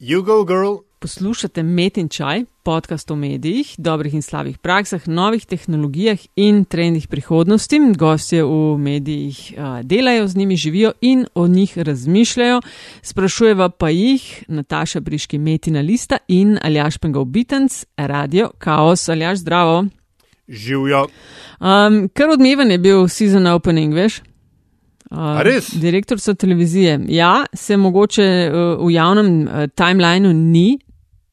You go, girl. Poslušate Met in Čaj, podcast o medijih, dobrih in slabih praksah, novih tehnologijah in trendih prihodnosti. Gostje v medijih uh, delajo, z njimi živijo in o njih razmišljajo. Sprašujeva pa jih Nataša Briški, Metina Lista in Aljaš Pengal Bitens, Radio Chaos. Aljaš, zdravo. Živijo. Um, kar odmeven je bil season opening, veš? A res? Direktor so televizije. Ja, se mogoče uh, v javnem uh, timelineu ni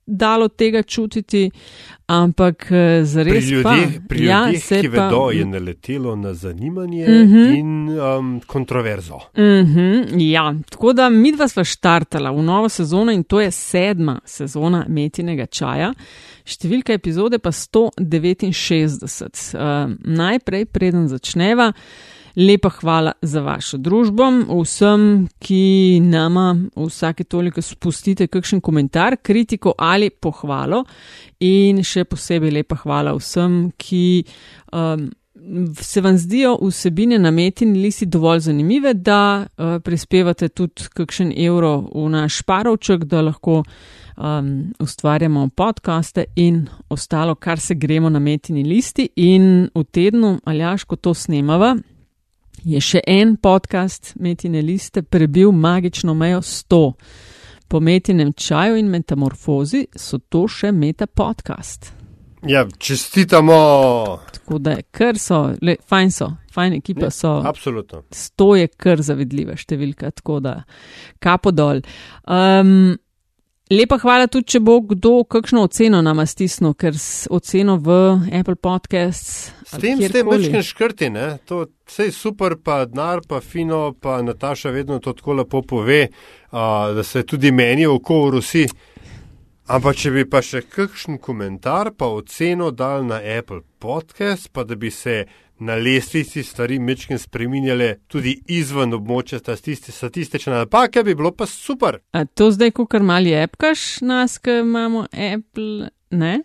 dalo tega čutiti, ampak uh, Pri zares pa. ljudeh, pri ja, ljudeh ki pa, vedo, je naletelo na zanimanje Mhm. in um, kontroverzo. Mhm, ja, tako da mi dva sva štartala v novo sezono in to je sedma sezona Metinega čaja. Številka epizode pa 169. Uh, najprej, preden začneva, lepa hvala za vašo družbo. Vsem, ki nama vsake toliko spustite kakšen komentar, kritiko ali pohvalo. In še posebej lepa hvala vsem, ki. Um, Se vam zdijo vsebine na metini listi dovolj zanimive, da uh, prispevate tudi kakšen evro v naš parovček, da lahko um, ustvarjamo podkaste in ostalo, kar se gremo na metini listi. In v tednu, aljaš, ko to snemava, je še en podcast metine liste prebil magično mejo 100. Po metinem čaju in metamorfozi so to še meta podcast. Ja, čestitamo. Tako da je kar so, le, fajn so, fajn ekipa Ja, so. Absolutno. Sto je kar zavidljiva številka, tako da kapo dol. Um, lepa hvala tudi, če bo kdo kakšno oceno nama stisnil, ker s oceno v Apple Podcasts. S tem ste mečken škrti, ne? To vse je super, pa denar, pa fino, pa Nataša vedno to tako lepo pove, uh, da se tudi meni oko urosi. Ampak če bi pa še kakšen komentar, pa oceno dal na Apple podcast, pa da bi se na lestvici stvari mečken spreminjale tudi izven območja statisti, statistične napake, bi bilo pa super. A to zdaj, ko kar mali epkaš nas, ki imamo Apple, ne?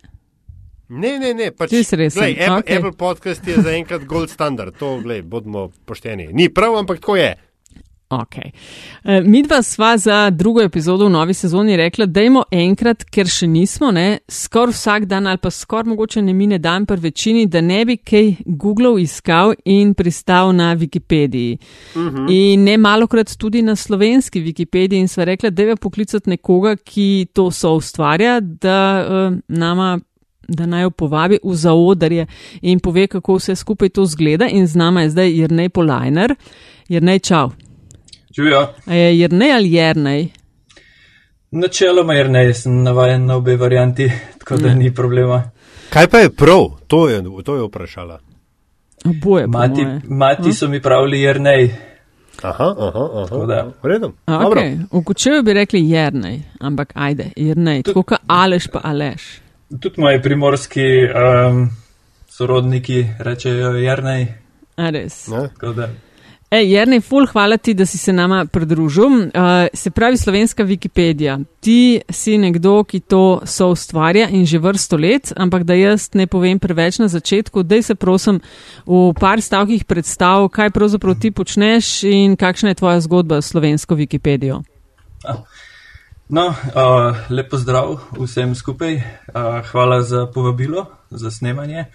Ne, ne, ne, pač, resen, glej, Apple, okej. Apple podcast je zaenkrat gold standard, to, glej, bodimo pošteni. Ni prav, ampak tako je. Ok. E, midva sva za drugo epizodo v novi sezoni rekla, dajmo enkrat, ker še nismo, ne, skoraj vsak dan ali pa skoraj mogoče ne mine dan pri večini, da ne bi kaj Google iskal in pristal na Wikipediji. Uh -huh. In ne malokrat tudi na slovenski Wikipediji in sva rekla, da je poklicati nekoga, ki to so ustvarja, da uh, nama. Da naj jo povabi v zaodarje in pove, kako vse skupaj to zgleda. In z nama je zdaj Jrnej Polajner. Jrnej, čau. Živijo. A je Jrnej ali Jernej? Načeloma je ne, sem navajen na obe varianti, tako da Ne. ni problema. Kaj pa je prav? To je, to je vprašala. Oboje. po Mati, moje. mati so mi pravili Jrnej. Aha, aha, aha. V redu. Okay. V kučeju bi rekli Jernej, ampak ajde, Jernej, tako kot Aleš pa Aleš. Tudi moji primorski um, sorodniki rečejo Jrnej. A res. Ne? tako da- Ej, Jernej, ful, hvala ti, da si se nama pridružil. Uh, se pravi, slovenska Wikipedija. Ti si nekdo, ki to so ustvarja in že vrsto let, ampak da jaz ne povem preveč na začetku, daj se prosim v par stavkih predstav, kaj pravzaprav ti počneš in kakšna je tvoja zgodba s slovensko Wikipedijo. No, uh, lepo zdrav vsem skupaj. Uh, hvala za povabilo, za snemanje.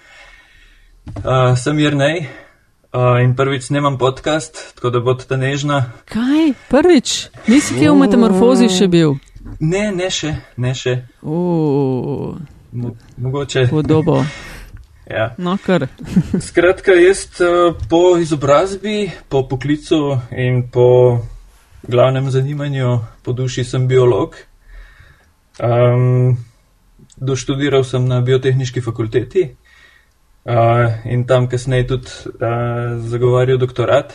Uh, sem Jrnej uh, in prvič snemam podcast, tako da bodite nežna. Kaj? Prvič? Nisi kje v metamorfozi še bil? Ne, ne še, ne še. Mogoče. podobo. Ja. No, kar. Skratka, jaz eh, po izobrazbi, po poklicu in po glavnem zanimanju po duši sem biolog. Um, doštudiral sem na biotehnički fakulteti uh, in tam kasneje tudi uh, zagovarjal doktorat.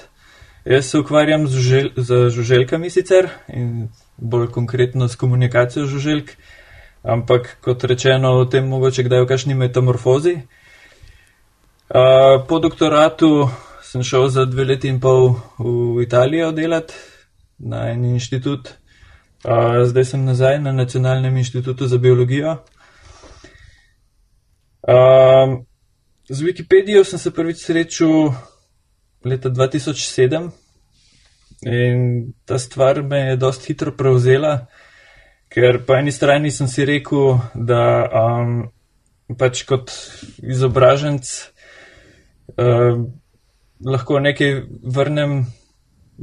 Jaz se ukvarjam z, žužel, z žuželkami sicer in bolj konkretno s komunikacijo žuželk, ampak kot rečeno o tem mogoče kdaj v kakšni metamorfozi. Uh, po doktoratu sem šel za dve leti in pol v Italijo delati na en inštitut. Uh, zdaj sem nazaj na Nacionalnem inštitutu za biologijo. Um, z Wikipedijo sem se prvič srečal leta 2007 in ta stvar me je dosti hitro prevzela, Ker po eni strani sem si rekel, da um, pač kot izobraženc uh, lahko nekaj vrnem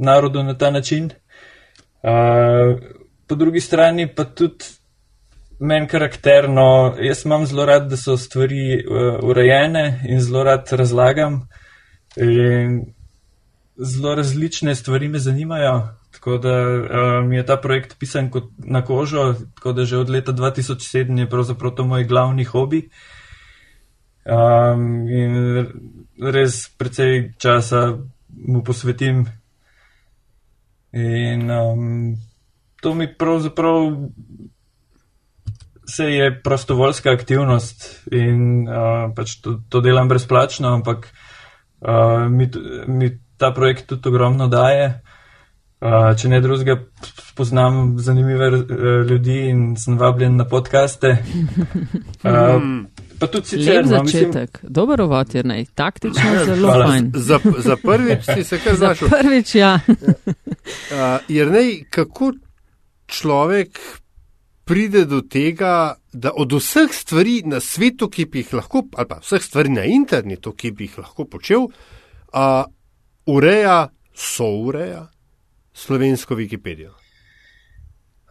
narodu na ta način. Uh, po drugi strani pa tudi meni karakterno, jaz imam zelo rad, da so stvari uh, urejene in zelo rad razlagam. In zelo različne stvari me zanimajo, tako da uh, mi je ta projekt pisan kot na kožo, tako da že od leta 2007 je pravzaprav to moj glavni hobi. Um, in res precej časa mu posvetim. In um, to mi pravzaprav se je prostovoljska aktivnost in uh, pač to, to delam brezplačno, ampak uh, mi, mi ta projekt tudi ogromno daje. Uh, če ne drugega, spoznam zanimive uh, ljudi in sem vabljen na podkaste. Uh, pa tudi sicer. Lep no, začetek, mislim, dober uvod je nej, taktično zelo Hvala. fajn. Za, za prvič si se kar Za znašel. prvič, ja. Uh, Jer ne, kako človek pride do tega, da od vseh stvari na svetu, ki bi jih lahko, ali pa vseh stvari na internetu, ki bi jih lahko počel, uh, ureja, soureja slovensko Wikipedijo.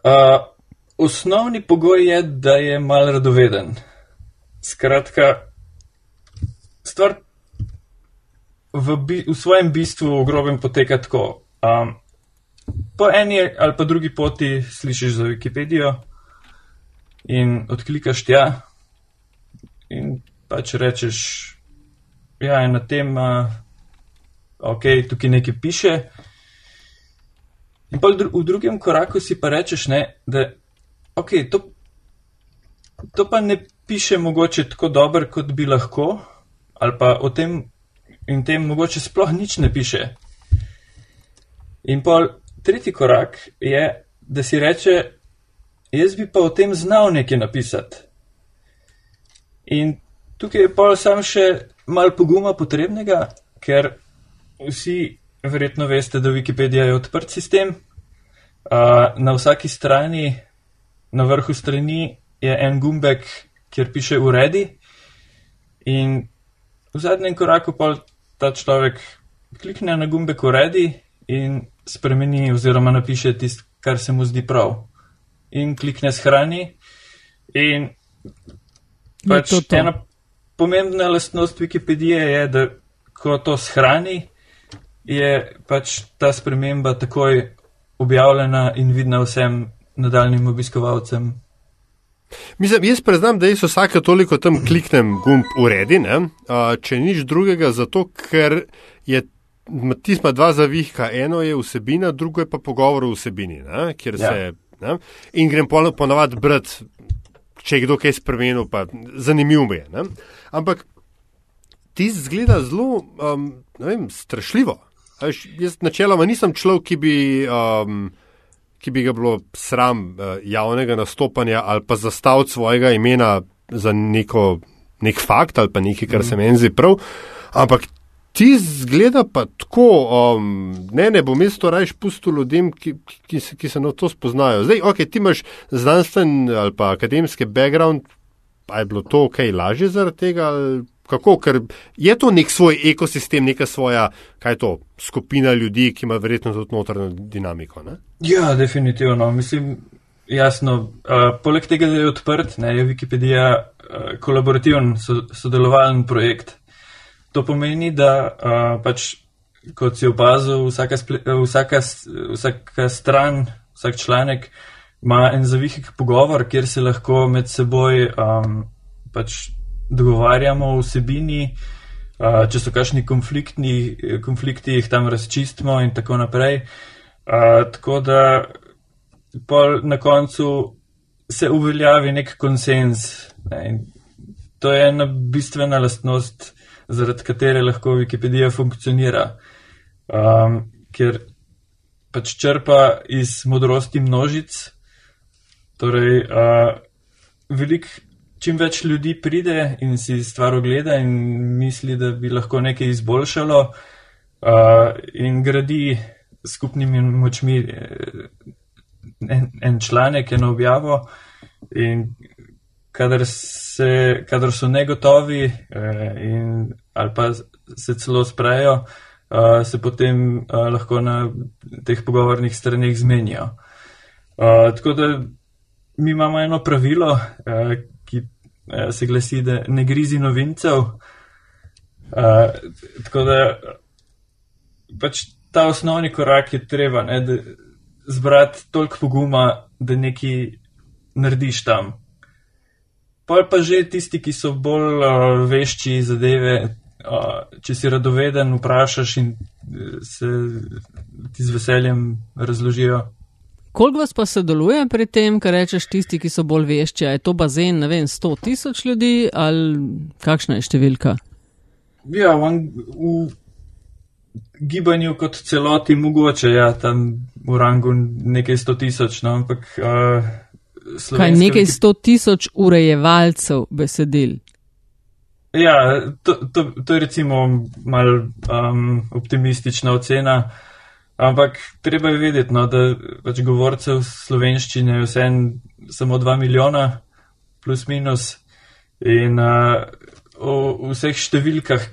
Uh, osnovni pogoj je, da je mal radoveden. Skratka, stvar v, bi, v svojem bistvu v grobem poteka tako. Um, po eni ali pa drugi poti slišiš za Wikipedijo in odklikaš tja in pač rečeš, ja, ena tema, ok, tukaj nekaj piše. In pa dru v drugem koraku si pa rečeš, ne, da okay, to, to pa ne piše mogoče tako dobro, kot bi lahko, ali pa o tem in tem mogoče sploh nič ne piše. In pa tretji korak je, da si reče, jaz bi pa o tem znal nekaj napisati. In tukaj je pa sam še mal poguma potrebnega, ker vsi verjetno veste, da Wikipedija je odprt sistem. Uh, na vsaki strani, na vrhu strani, je en gumbek, kjer piše uredi, in v zadnjem koraku pa ta človek klikne na gumbek uredi in spremeni oziroma napiše tisto, kar se mu zdi prav. In klikne shrani. In pač to to. ena pomembna lastnost Wikipedije je, da ko to shrani, je pač ta sprememba takoj objavljena in vidna vsem nadaljnim obiskovalcem. Mislim, jaz priznam, da jaz vsake toliko tam kliknem gumb uredi, ne? Če nič drugega, zato ker je tisma dva zavihka, eno je vsebina, drugo je pa pogovor o vsebini, ne? kjer Ja. se. Ne? In grem ponavadi brati, če je kdo kaj spremenil, pa zanimivo mi je. Ne? Ampak ti zgleda zelo, um, vem, strašljivo. Veš, jaz načeloma nisem človek, ki bi. Um, ki bi ga bilo sram uh, javnega nastopanja ali pa zastaviti svojega imena za neko, nek fakt ali pa nekaj, kar se meni zdi prav. Ampak ti zgleda pa tako, um, ne, ne bom jaz to rajš pustil ljudem, ki, ki, se, ki se na to spoznajo. Zdaj, ok, ti imaš znanstven ali pa akademski background, pa je bilo to ok, lažje zaradi tega. Kako, ker je to nek svoj ekosistem, neka svoja, kaj je to, skupina ljudi, ki ima verjetno tudi notranjo dinamiko. Ne? Ja, definitivno. Mislim, jasno, uh, poleg tega, da je odprt, ne, je Wikipedija uh, kolaborativen, so, sodelovalen projekt. To pomeni, da uh, pač, kot si opazil, vsaka, sple, vsaka, vsaka stran, vsak članek ima en zavihek pogovor, kjer se lahko med seboj um, pač dogovarjamo o vsebini, uh, če so kakšni konflikti, jih tam razčistimo in tako naprej. Uh, tako da pol na koncu se uveljavi nek konsens. Ne, to je ena bistvena lastnost, zaradi katere lahko Wikipedija funkcionira, um, ker pač črpa iz modrosti množic. Torej, uh, velik, čim več ljudi pride in si stvar ogleda in misli, da bi lahko nekaj izboljšalo, uh, in gradi skupnimi močmi eh, en, en članek, eno objavo in kadar, se, kadar so negotovi eh, in, ali pa se celo sprejo, uh, se potem uh, lahko na teh pogovornih straneh zmenijo. Uh, tako da mi imamo eno pravilo, uh, ki uh, se glasi, da ne grizi novincev. Uh, tako da pač ta osnovni korak je treba, ne, da zbrati toliko poguma, da nekaj narediš tam. Pa pa že tisti, ki so bolj uh, vešči zadeve, uh, če si radoveden, vprašaš in se ti z veseljem razložijo. Koliko vas pa sodeluje pri tem, kar rečeš tisti, ki so bolj vešči? Je to bazen, ne vem, 100 tisoč ljudi ali kakšna je številka? Ja, v, v gibanju kot celoti mogoče, ja, tam v rangu nekaj 100 tisoč, no, ampak. Uh, Kaj nekaj sto tisoč urejevalcev besedil? Ja, to, to, to je recimo mal um, optimistična ocena, ampak treba je vedeti, no, da pač govorcev slovenščine je vse samo 2 milijona, plus minus. In uh, o, vseh številkah,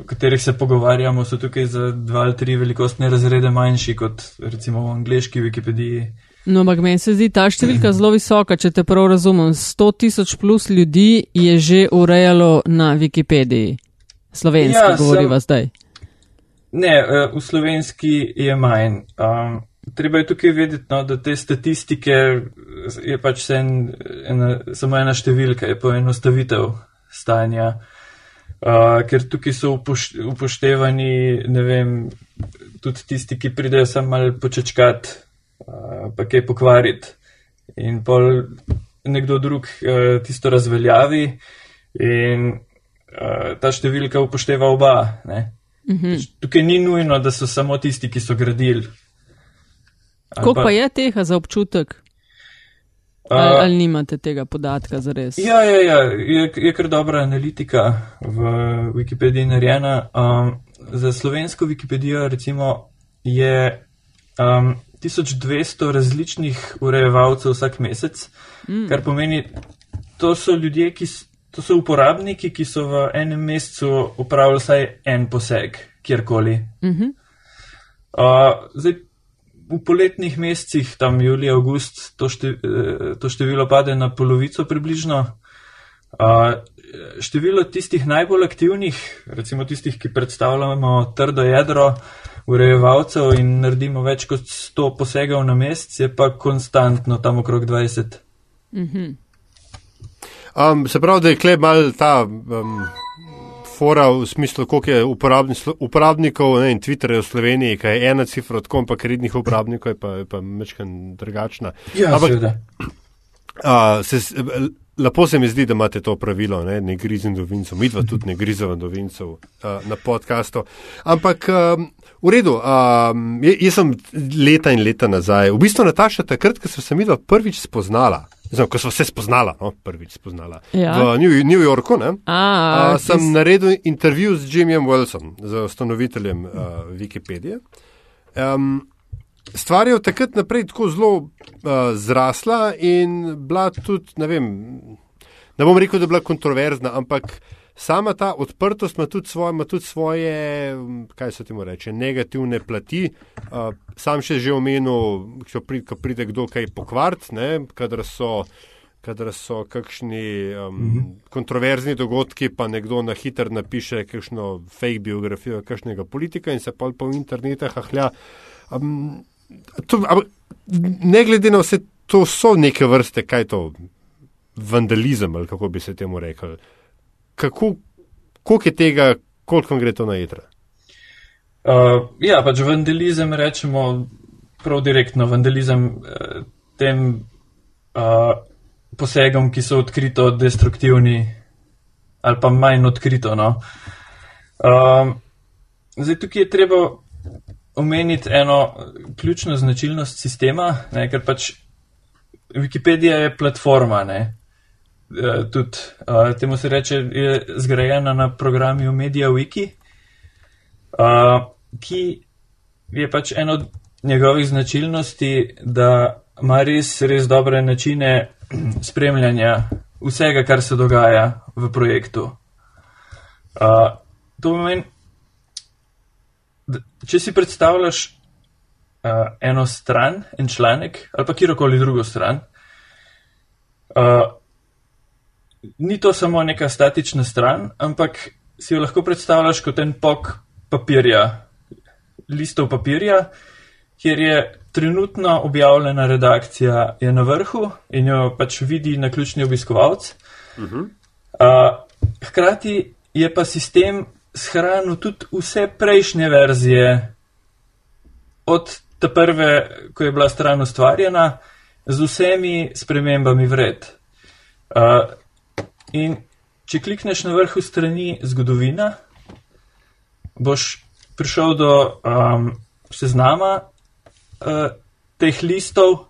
o katerih se pogovarjamo, so tukaj za dva ali tri velikostne razrede manjši kot recimo v angliški Wikipediji. No, ampak meni se zdi ta številka zelo visoka, če te prav razumem. 100 tisoč plus ljudi je že urejalo na Wikipediji. Slovenski ja, govoriva sem... zdaj. Ne, eh, v slovenski je manj. Um, treba je tukaj vedeti, no, da te statistike je pač en, ena, samo ena številka, je poenostavitev stanja. Uh, ker tukaj so upoštevani, ne vem, tudi tisti, ki pridejo sem mal počečkat pa kaj pokvariti. In pol nekdo drug uh, tisto razveljavi, in uh, ta številka upošteva oba. Mm -hmm. Tukaj ni nujno, da so samo tisti, ki so gradili. Koliko pa, pa je tega za občutek? Ali, ali nimate tega podatka za res? Ja, ja, ja je, je kar dobra analitika v Wikipediji narejena. Um, za slovensko Wikipedijo recimo je um, 1200 različnih urejevalcev vsak mesec, mm. kar pomeni, to so ljudje, ki to so uporabniki, ki so v enem mesecu upravili vsaj en poseg, kjerkoli. Mm -hmm. uh, zdaj, v poletnih mesecih, tam julij, august, to, šte, eh, to število pade na polovico približno. Uh, število tistih najbolj aktivnih, recimo tistih, ki predstavljamo trdo jedro, urejevalcev in naredimo več kot 100 posegov na mesec, je pa konstantno tam okrog 20. Mm -hmm. um, se pravi, da je kleb mal ta um, fora v smislu, koliko je uporabni, uporabnikov ne, in Twitterja v Sloveniji, kaj je ena cifra, tako pa krednih uporabnikov je pa, je pa mečken drugačna. Ja, Ampak, seveda. Uh, se, lepo se mi zdi, da imate to pravilo, ne, ne grizim dovincev, mi dva tudi ne grizava dovincev uh, na podkastu. Ampak um, v redu, um, jaz sem leta in leta nazaj, v bistvu Nataša, takrat, ko sem se mi dva prvič spoznala. Znam, ko smo se spoznala, no, prvič spoznala ja. v New, New Yorku, ne, A, uh, sem tis... naredil intervju z Jimmyjem Wilsonom, z ustanoviteljem uh, Wikipedije. Um, stvar je od takrat naprej tako zelo uh, zrasla in bila tudi, ne vem, ne bom rekel, da je bila kontroverzna, ampak sama ta odprtost ima tudi svoje, ima tudi svoje kaj se temu reče, negativne plati. Uh, sam še že omenil, ko pride kdo kaj pokvart, ne, kadar so. Kadar so kakšni um, mm -hmm. kontroverzni dogodki, pa nekdo na hiter napiše kakšno fake biografijo kakšnega politika in se pol po internetu hahlja. Um, to, ne glede na vse, to so neke vrste, kaj to vandalizem ali kako bi se temu rekel. Kako, koliko je tega, koliko gre to na jedra? Uh, ja, pač vandalizem rečemo prav direktno, vandalizem uh, tem uh, posegom, ki so odkrito destruktivni ali pa manj odkrito. No. Uh, zdaj tukaj je treba omeniti eno ključno značilnost sistema, ne, ker pač Wikipedija je platforma, ne, e, tudi uh, temu se reče, je zgrajena na programu MediaWiki, uh, ki je pač eno od njegovih značilnosti, da ima res, res dobre načine spremljanja vsega, kar se dogaja v projektu. Uh, to pomeni, če si predstavljaš uh, eno stran, en članek ali pa kjerkoli drugo stran, uh, ni to samo neka statična stran, ampak si jo lahko predstavljaš kot en pok papirja, listov papirja, kjer je trenutno objavljena redakcija na vrhu in jo pač vidi na ključni obiskovalec. Uh -huh. uh, hkrati je pa sistem shranil tudi vse prejšnje verzije, od te prve, ko je bila stran ustvarjena, z vsemi spremembami vred. Uh, in če klikneš na vrhu strani zgodovina, boš prišel do um, seznama uh, teh listov,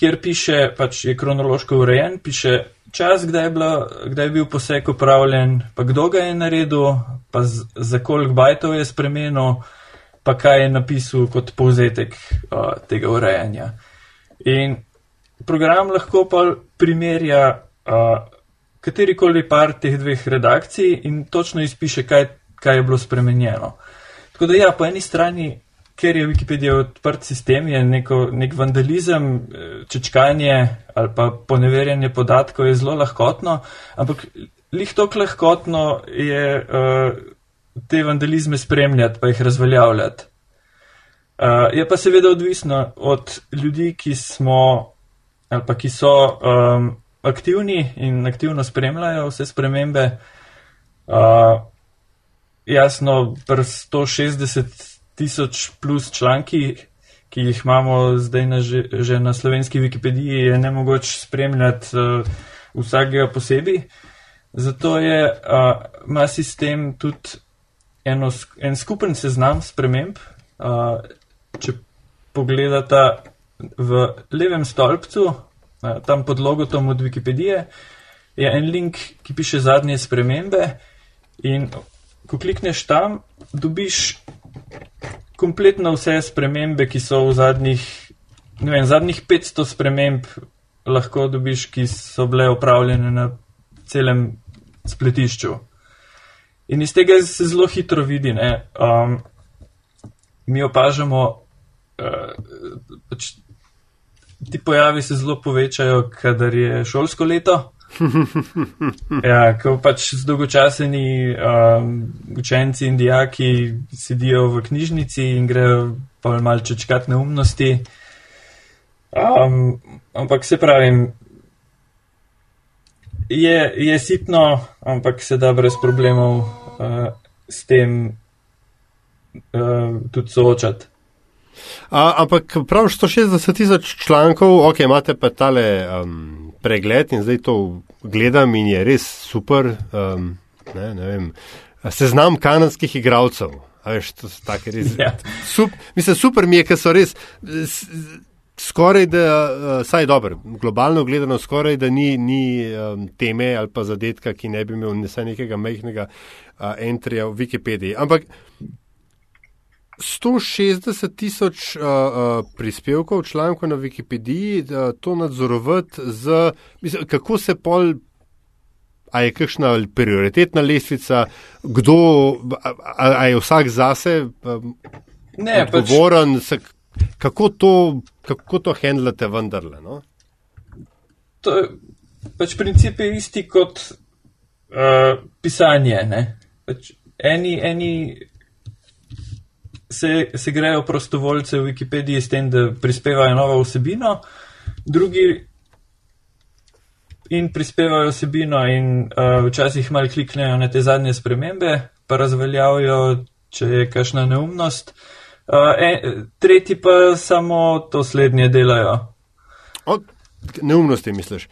kjer piše, pač je kronološko urejen, piše čas, kdaj je, bila, kdaj je bil poseg upravljen, pa kdo ga je naredil, pa z, za koliko bajtov je spremenil, pa kaj je napisal kot povzetek uh, tega urejanja. In program lahko pa primerja uh, katerikoli par teh dveh redakcij in točno izpiše, kaj, kaj je bilo spremenjeno. Tako da ja, po eni strani ker je Wikipedija odprt sistem, je neko, nek vandalizem, eh, čečkanje ali pa poneverjanje podatkov je zelo lahkotno, ampak lih tok lahkotno je uh, te vandalizme spremljati pa jih razveljavljati. Uh, je pa seveda odvisno od ljudi, ki smo ali pa ki so um, aktivni in aktivno spremljajo vse spremembe. Uh, jasno, pri 160 tisoč plus članki, ki jih imamo zdaj na, že, že na slovenski Wikipediji, je ne mogoče spremljati uh, vsakega posebej. Zato je, uh, ima sistem tudi eno, en skupen seznam sprememb. Uh, če pogledate v levem stolpcu, uh, tam pod logotom od Wikipedije, je en link, ki piše zadnje spremembe. In ko klikneš tam, dobiš kompletno vse spremembe, ki so v zadnjih, ne vem, zadnjih 500 sprememb lahko dobiš, ki so bile upravljene na celem spletišču. In iz tega se zelo hitro vidi, ne. Um, mi opažamo, uh, pač ti pojavi se zelo povečajo, kadar je šolsko leto. ja, ko pač zdolgočaseni um, učenci in dijaki sedijo v knjižnici in grejo pa malo čečkat neumnosti. Um, ampak se pravim, je, je sitno, ampak se da brez problemov uh, s tem uh, tudi soočati. A, ampak prav 160 tisoč člankov, ok, imate pa tale um, pregled in zdaj to gledam in je res super. Um, ne, ne vem, seznam kanadskih igralcev. Veš, to so take res. Ja. Sup, mislim, super mi je, ker so res. Skoraj da, uh, saj dobro, globalno gledano, skoraj da ni, ni um, teme ali pa zadetka, ki ne bi imel nekega majhnega uh, entrija v Wikipediji. Ampak 160 tisoč uh, uh, prispevkov, člankov na Wikipediji, da to nadzorovati z, mislim, kako se pol, a je kakšna prioritetna lestvica, kdo, a, a je vsak zase um, ne, odgovoren, pač, se, kako to, kako to handlate vendarle. No? To je pač princip je isti kot uh, pisanje. Pač eni, eni se, se grejo prostovoljce v Wikipediji s tem, da prispevajo novo vsebino, drugi in prispevajo vsebino in uh, včasih malo kliknejo na te zadnje spremembe, pa razveljavijo, če je kakšna neumnost. Uh, en, tretji pa samo to slednje delajo. O, neumnosti misliš?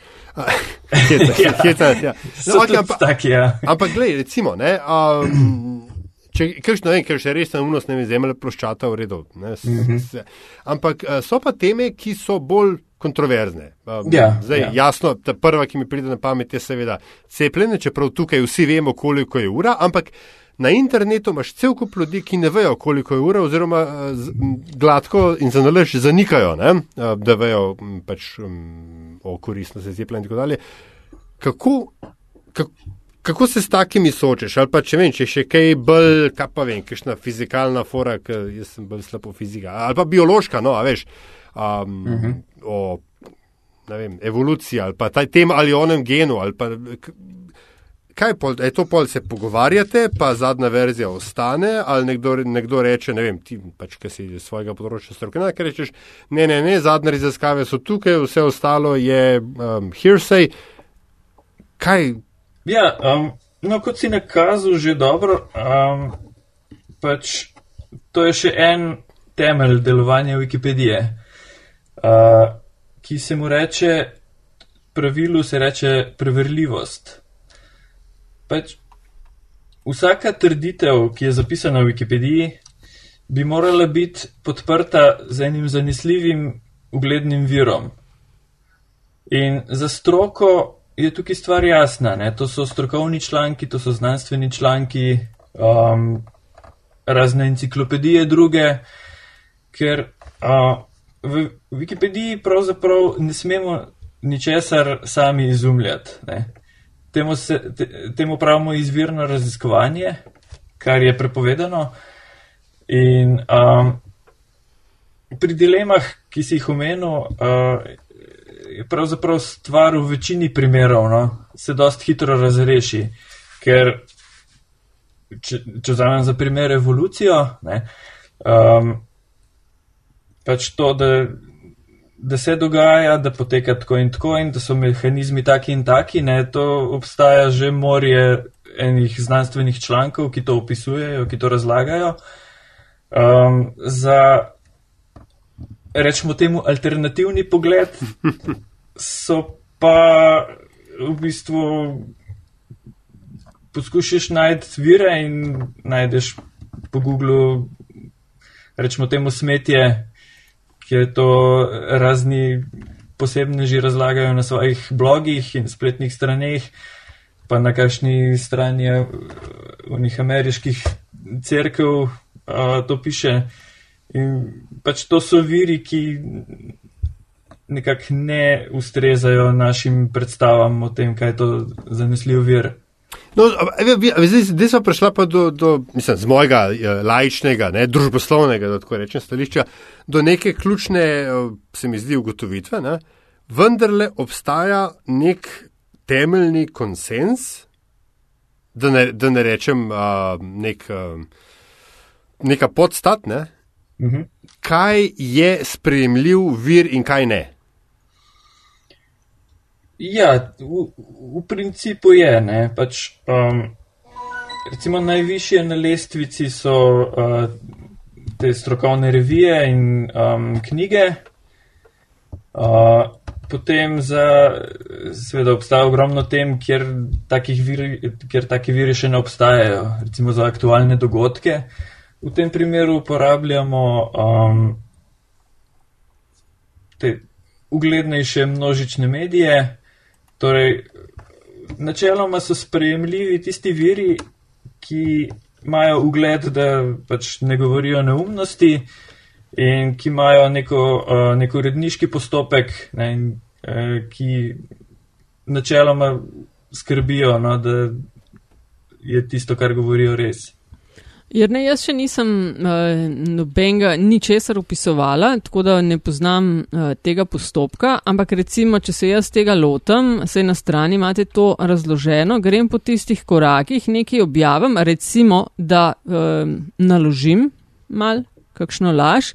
Heta, heta, heta, ja. no, okay, ampak, tak, ja. ampak gledaj, recimo, ne, um, Če kakšno je, ker še res na umnost ne vem, zemlja ploščata v redu. Ne, s, mm -hmm. s, ampak eh, so pa teme, ki so bolj kontroverzne. Ja, zdaj, ja. jasno, ta prva, ki mi pride na pamet, je seveda cepljenje, čeprav tukaj vsi vemo, koliko je ura, ampak na internetu imaš cel kup ljudi, ki ne vejo, koliko je ura, oziroma m, gladko in za nalaž zanikajo, ne, uh, da vejo pač, o koristnosti cepljenja in tako dalje. Kako, kako, kako se s takimi soočeš? Ali pa če vem, če še kaj bolj, kaj pa vem, kakšna fizikalna fora, ker jaz sem bolj slabo fizika, ali pa biološka, no, a veš, um, uh -huh. o vem, evoluciji ali pa taj tem ali onem genu ali pa. Kaj pol, je to pol se pogovarjate, pa zadnja verzija ostane, ali nekdo, nekdo reče, ne vem, ti pač, ki si iz svojega področja strokovnjak, rečeš, ne, ne, ne, zadnje raziskave so tukaj, vse ostalo je um, hearsay. Kaj, Ja, um, no, kot si nakazal, že dobro. Um, pač to je še en temelj delovanja Wikipedije, uh, ki se mu reče, pravilu se reče preverljivost. Pač vsaka trditev, ki je zapisana v Wikipediji, bi morala biti podprta z enim zanesljivim, uglednim virom. In za stroko je tukaj stvar jasna. Ne? To so strokovni članki, to so znanstveni članki, um, razne enciklopedije, druge, ker uh, v Wikipediji pravzaprav ne smemo ničesar sami izumljati. Ne? Temu, se, te, temu pravimo izvirno raziskovanje, kar je prepovedano. In um, pri dilemah, ki si jih omenil, uh, je pravzaprav stvar v večini primerov, no, se dost hitro razreši, ker če, če vzamem za primer evolucijo, ne, um, pač to, da, da se dogaja, da poteka tako in tako in da so mehanizmi taki in taki, ne, to obstaja že morje enih znanstvenih člankov, ki to opisujejo, ki to razlagajo. Um, za, rečemo temu, alternativni pogled so pa v bistvu poskušaš najti vire in najdeš po Googlu, rečemo temu smetje, ki je to razni posebneži razlagajo na svojih blogih in spletnih straneh, pa na kakšni strani je unih ameriških crkv to piše. In pač to so viri, ki nekako ne ustrezajo našim predstavam o tem, kaj je to zanesljiv vir. No, zdaj, zdaj smo prišla pa do, do mislim, z mojega eh, laičnega, ne, družboslovnega, da tako rečem, stališča, do neke ključne, eh, se mi zdi, ugotovitve. Ne, vendarle obstaja nek temeljni konsens, da ne, da ne rečem uh, nek, uh, neka podstat, ne, Uh -huh. kaj je sprejemljiv vir in kaj ne. Ja, v, v principu je, ne, pač, um, recimo najvišje na lestvici so uh, te strokovne revije in um, knjige. Uh, potem za, seveda obstaja ogromno tem, kjer, viri, kjer taki viri še ne obstajajo, recimo za aktualne dogodke. V tem primeru uporabljamo um, te uglednejše množične medije. Torej, načeloma so sprejemljivi tisti viri, ki imajo ugled, da pač ne govorijo neumnosti in ki imajo neko, uh, neko redniški postopek, ne, in, uh, ki načeloma skrbijo, no, da je tisto, kar govorijo, res. Jer ne, jaz še nisem uh, nobenega ničesar upisovala, tako da ne poznam uh, tega postopka, ampak recimo, če se jaz tega lotem, se na strani imate to razloženo, grem po tistih korakih, nekaj objavim, recimo, da uh, naložim mal, kakšno laž.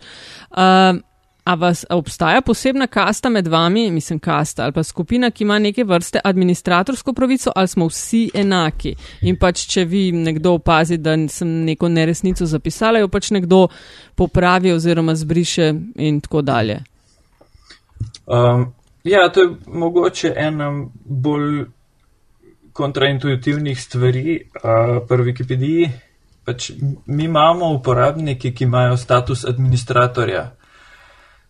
Uh, A vas a obstaja posebna kasta med vami, mislim, kasta ali pa skupina, ki ima neke vrste administratorsko pravico, ali smo vsi enaki? In pač, če vi nekdo opazi, da sem neko neresnico zapisala, jo pač nekdo popravi oziroma zbriše in tako dalje. Um, ja, to je mogoče ena bolj kontraintuitivnih stvari uh, pri Wikipediji. Pač mi imamo uporabnike, ki imajo status administratorja.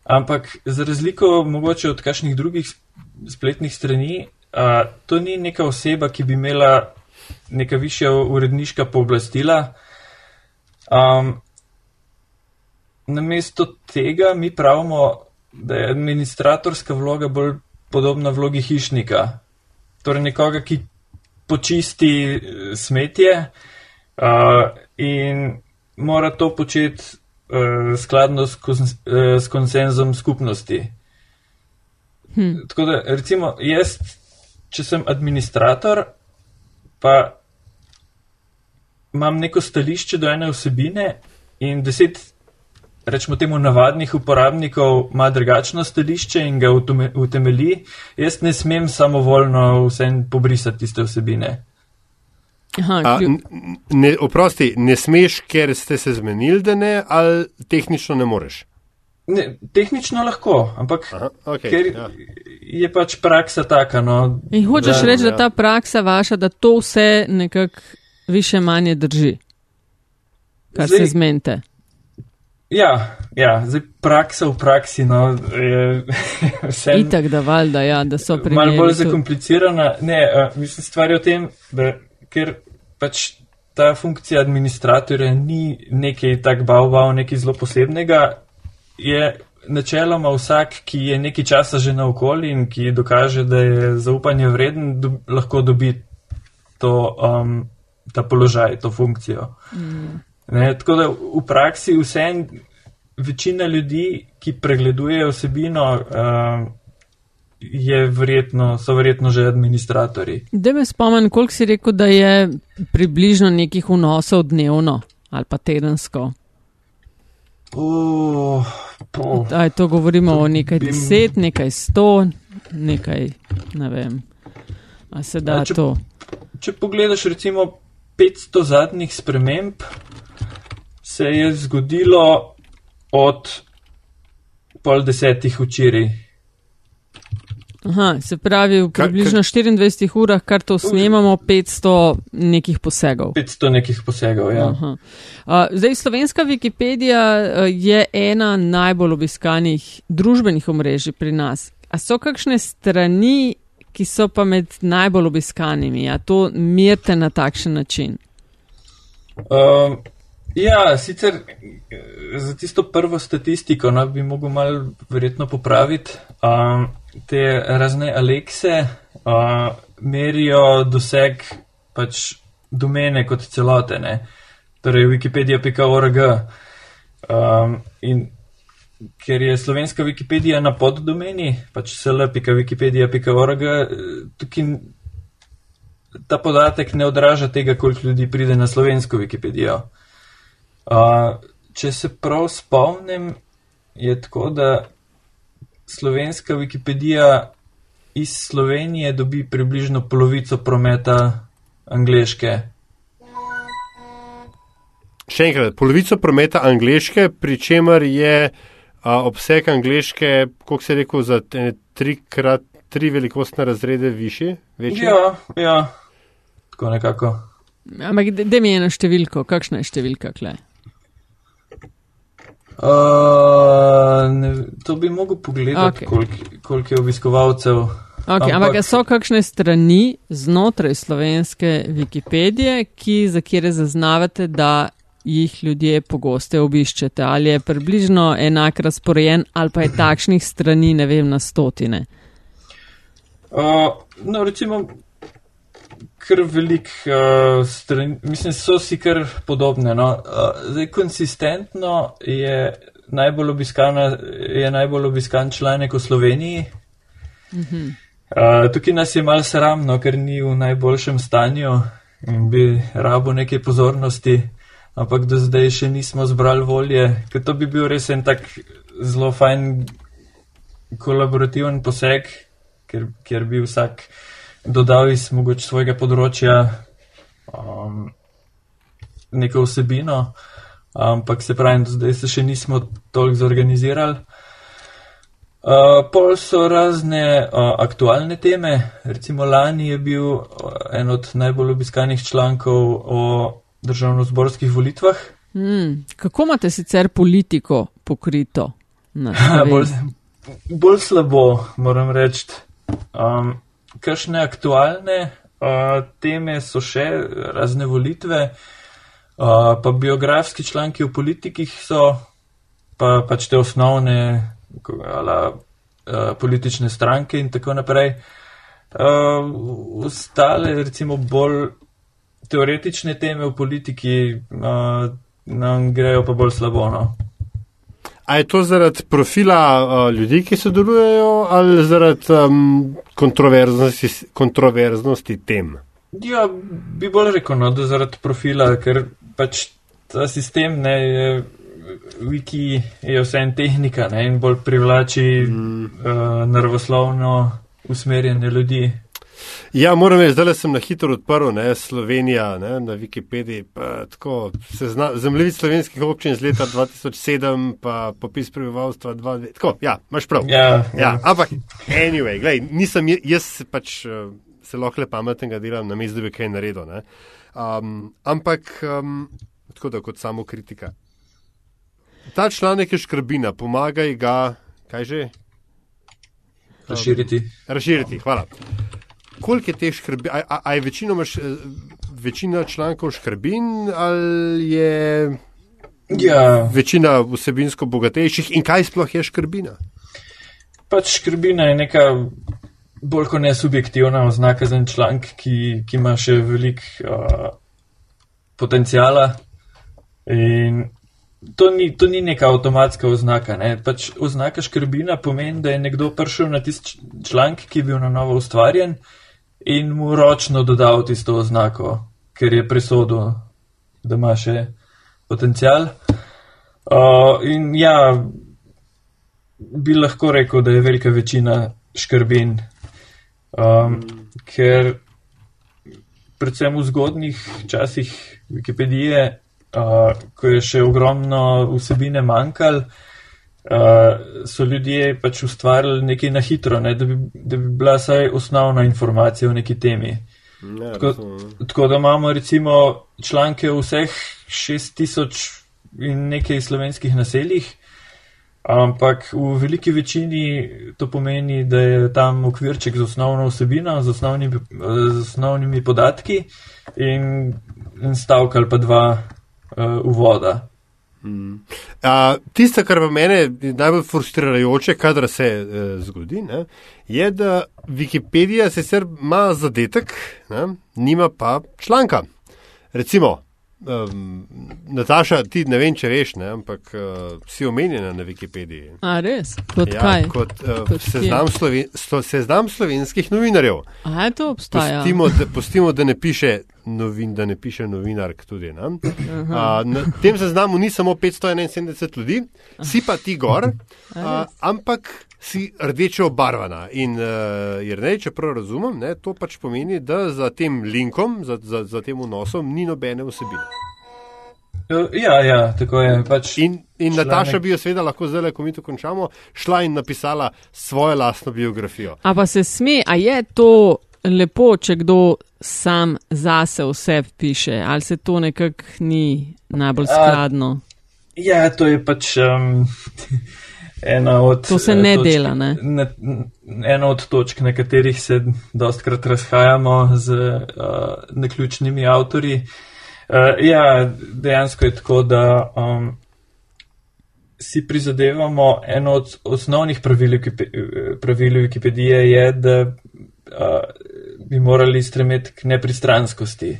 Ampak za razliko mogoče od kakšnih drugih spletnih strani, a, to ni neka oseba, ki bi imela neka višja uredniška pooblastila. Um, namesto tega mi pravimo, da je administratorska vloga bolj podobna vlogi hišnika. Torej nekoga, ki počisti eh, smetje uh, in mora to početi skladno s, kons uh, s konsenzom skupnosti. Hm. Tako da, recimo, jaz, če sem administrator, pa imam neko stališče do ene osebine in deset, rečemo temu, navadnih uporabnikov ima drugačno stališče in ga utemeli, jaz ne smem samovoljno vsem pobrisati tiste osebine. Aha, A, ne, oprosti, ne smeš, ker ste se zmenili, da ne, ali tehnično ne moreš? Ne, tehnično lahko, ampak Aha, okay, ker ja. je pač praksa taka. No, In hočeš Da, reči, da ja. ta praksa vaša, da to vse nekako više manje drži, kar Zdaj- se zmente. Ja, ja, zdaj praksa v praksi no, je vse. Itak, da valjda, ja, da so primeri. Malo bolj zakomplicirana. Ne, uh, mislim, stvar je v tem, da ker pač ta funkcija administratorja ni nekaj tak bav, nekaj zelo posebnega, je načeloma vsak, ki je nekaj časa že na okolju in ki dokaže, da je zaupanje vreden, do, lahko dobi to, um, ta položaj, to funkcijo. Mm. Ne, tako da v praksi vsem večina ljudi, ki pregledujejo vsebino, uh, je verjetno, so verjetno že administratori. Da me spomnim, koliko si rekel, da je približno nekih vnosov dnevno ali pa tedensko. Oh, po, Aj, to govorimo To o nekaj bi- deset, nekaj sto, nekaj, ne vem. A se da A če- to? če pogledaš recimo 500 zadnjih sprememb, se je zgodilo od pol desetih včeraj. Aha, se pravi, v Kar- približno 24 urah, kar to snemamo, 500 nekih posegov. 500 nekih posegov, ja. Aha. Uh, zdaj, slovenska Wikipedija je ena najbolj obiskanih družbenih omrežij pri nas. A so kakšne strani, ki so pa med najbolj obiskanimi? A to mirte na takšen način? Um, ja, sicer eh, za tisto prvo statistiko no, bi mogel malo verjetno popraviti. Um, te razne Alekse uh, merijo doseg pač domene kot celote, ne? torej wikipedia.org. Um, in ker je slovenska Wikipedija na poddomeni, pač sl.wikipedia.org, tukaj ta podatek ne odraža tega, koliko ljudi pride na slovensko Wikipedijo. Uh, če se prav spomnim, je tako, da slovenska Wikipedija iz Slovenije dobi približno polovico prometa angleške. Še enkrat, polovico prometa angliške, pri čemer je a, obseg angliške, koliko se je rekel, za te trikrat tri velikostne razrede višji. Večji? Ja, ja, tako nekako. Ampak, da mi je ena številka, kakšna je številka kle? Uh, ne, to bi mogel pogledati, okay. koliko kolik je obiskovalcev. Okay, ampak, ampak so kakšne strani znotraj slovenske Wikipedije, ki, za kire zaznavate, da jih ljudje pogoste obiščete? Ali je približno enak razporejen, ali pa je takšnih strani, ne vem, na stotine? Uh, no, recimo, kar velik uh, stran, mislim, so si kar podobne. No. Uh, zdaj, konsistentno je najbolj, obiskana, je najbolj obiskan članek v Sloveniji. Uh, tukaj nas je mal sramno, ker ni v najboljšem stanju in bi rabo neke pozornosti, ampak do zdaj še nismo zbrali volje, ker to bi bil res en tak zelo fajn kolaborativen poseg, ker, ker bi vsak dodal iz mogoče svojega področja um, neko vsebino, ampak se pravi, do zdaj se še nismo toliko zorganizirali. Uh, pol so razne uh, aktualne teme, recimo lani je bil uh, en od najbolj obiskanih člankov o državno-zborskih volitvah. Hmm, kako imate sicer politiko pokrito? bolj, bolj slabo, moram reči. Um, Kakšne aktualne uh, teme so še razne volitve, uh, pa biografski članki v politikih so, pa pač te osnovne ala, uh, politične stranke in tako naprej. Uh, ostale, recimo, bolj teoretične teme v politiki uh, nam grejo pa bolj slabo. No? A je to zaradi profila uh, ljudi, ki sodelujejo, ali zaradi um, kontroverznosti, kontroverznosti tem? Ja, bi bolj rekel, no, da zaradi profila, ker pač ta sistem ne je. Wiki je vse en tehnika ne, in bolj privlači mm. uh, naravoslovno usmerjene ljudi. Ja, moram reči, zdaj sem na hitro odprl ne, Slovenija ne, na Wikipediji. pa Tako, sezna, zemljevid slovenskih občin z leta 2007, pa popis prebivalstva 2000. Tako, ja, imaš prav. Ja, Ja, ampak, anyway, glej, nisem, jaz pač eh, se lahko le pametnega delam, na mestu, da bi kaj naredil. ne. Um, ampak, um, tako da kot samo kritika. Ta članek je škrbina, pomagaj ga, kaj že? razširiti. Razširiti, hvala. Koliko je teh škrbin, a, a, a je večino imaš, eh, večina člankov škrbin ali je Ja, večina vsebinsko bogatejših in kaj sploh je škrbina? pač skrbina je neka bolj kot ne subjektivna oznaka za en članek, ki, ki ima še veliko uh, potencijala. In to ni, to ni neka avtomatska oznaka. Ne? Pač oznaka škrbina pomeni, da je nekdo prišel na tisti članek, ki je bil na novo ustvarjen in mu ročno dodal tisto oznako, ker je presodil, da ima še potencijal. Uh, in ja, bi lahko rekel, da je velika večina škrbin, um, ker predvsem v zgodnih časih Wikipedije, uh, ko je še ogromno vsebine manjkal, uh, so ljudje pač ustvarjali nekaj na hitro, ne, da, bi, da bi bila vsaj osnovna informacija o neki temi. Ne, Tako, razumem. tako da imamo recimo članke v vseh 6000 in nekaj slovenskih naseljih, ampak v veliki večini to pomeni, da je tam okvirček z osnovno vsebino, z osnovnimi, z osnovnimi podatki in, in stavek ali pa dva uh, uvoda. A, Tisto, kar pa mene najbolj frustrirajoče, kadar se e, zgodi, ne, je, da Wikipedija sicer ima zadetek, ne, nima pa članka. Recimo, um, Nataša, ti ne vem, če veš, ne, ampak uh, si omenjena na Wikipediji. A res? Kot Ja, kaj? kot uh, Kot seznam, sloven, sto, seznam slovenskih novinarjev. A je to obstaja? Pustimo, da, pustimo, da ne piše, novin, da ne piše novinark tudi. Ne? A, na tem seznamu ni samo 571 ljudi, si pa ti gor, a, ampak si rdeče obarvana. In uh, Jrnej, če prav razumem, ne, to pač pomeni, da za tem linkom, za, za, za tem vnosom ni nobene vsebine. Uh, ja, ja, tako je. Pač, In, in Članek. Nataša bi jo seveda lahko zdaj, ko mi to končamo, šla in napisala svojo lastno biografijo. A pa se sme, a je to lepo, če kdo sam zase vse piše, ali se to nekako ni najbolj A, skladno? Ja, to je pač um, ena od. To se eh, ne točk- dela, ne? Na, ena od točk, na katerih se dostkrat razhajamo z uh, naključnimi avtorji. Uh, ja, dejansko je tako, da um, si prizadevamo. Eno od osnovnih eh, pravil Wikipedije je, da uh, bi morali stremeti k nepristranskosti.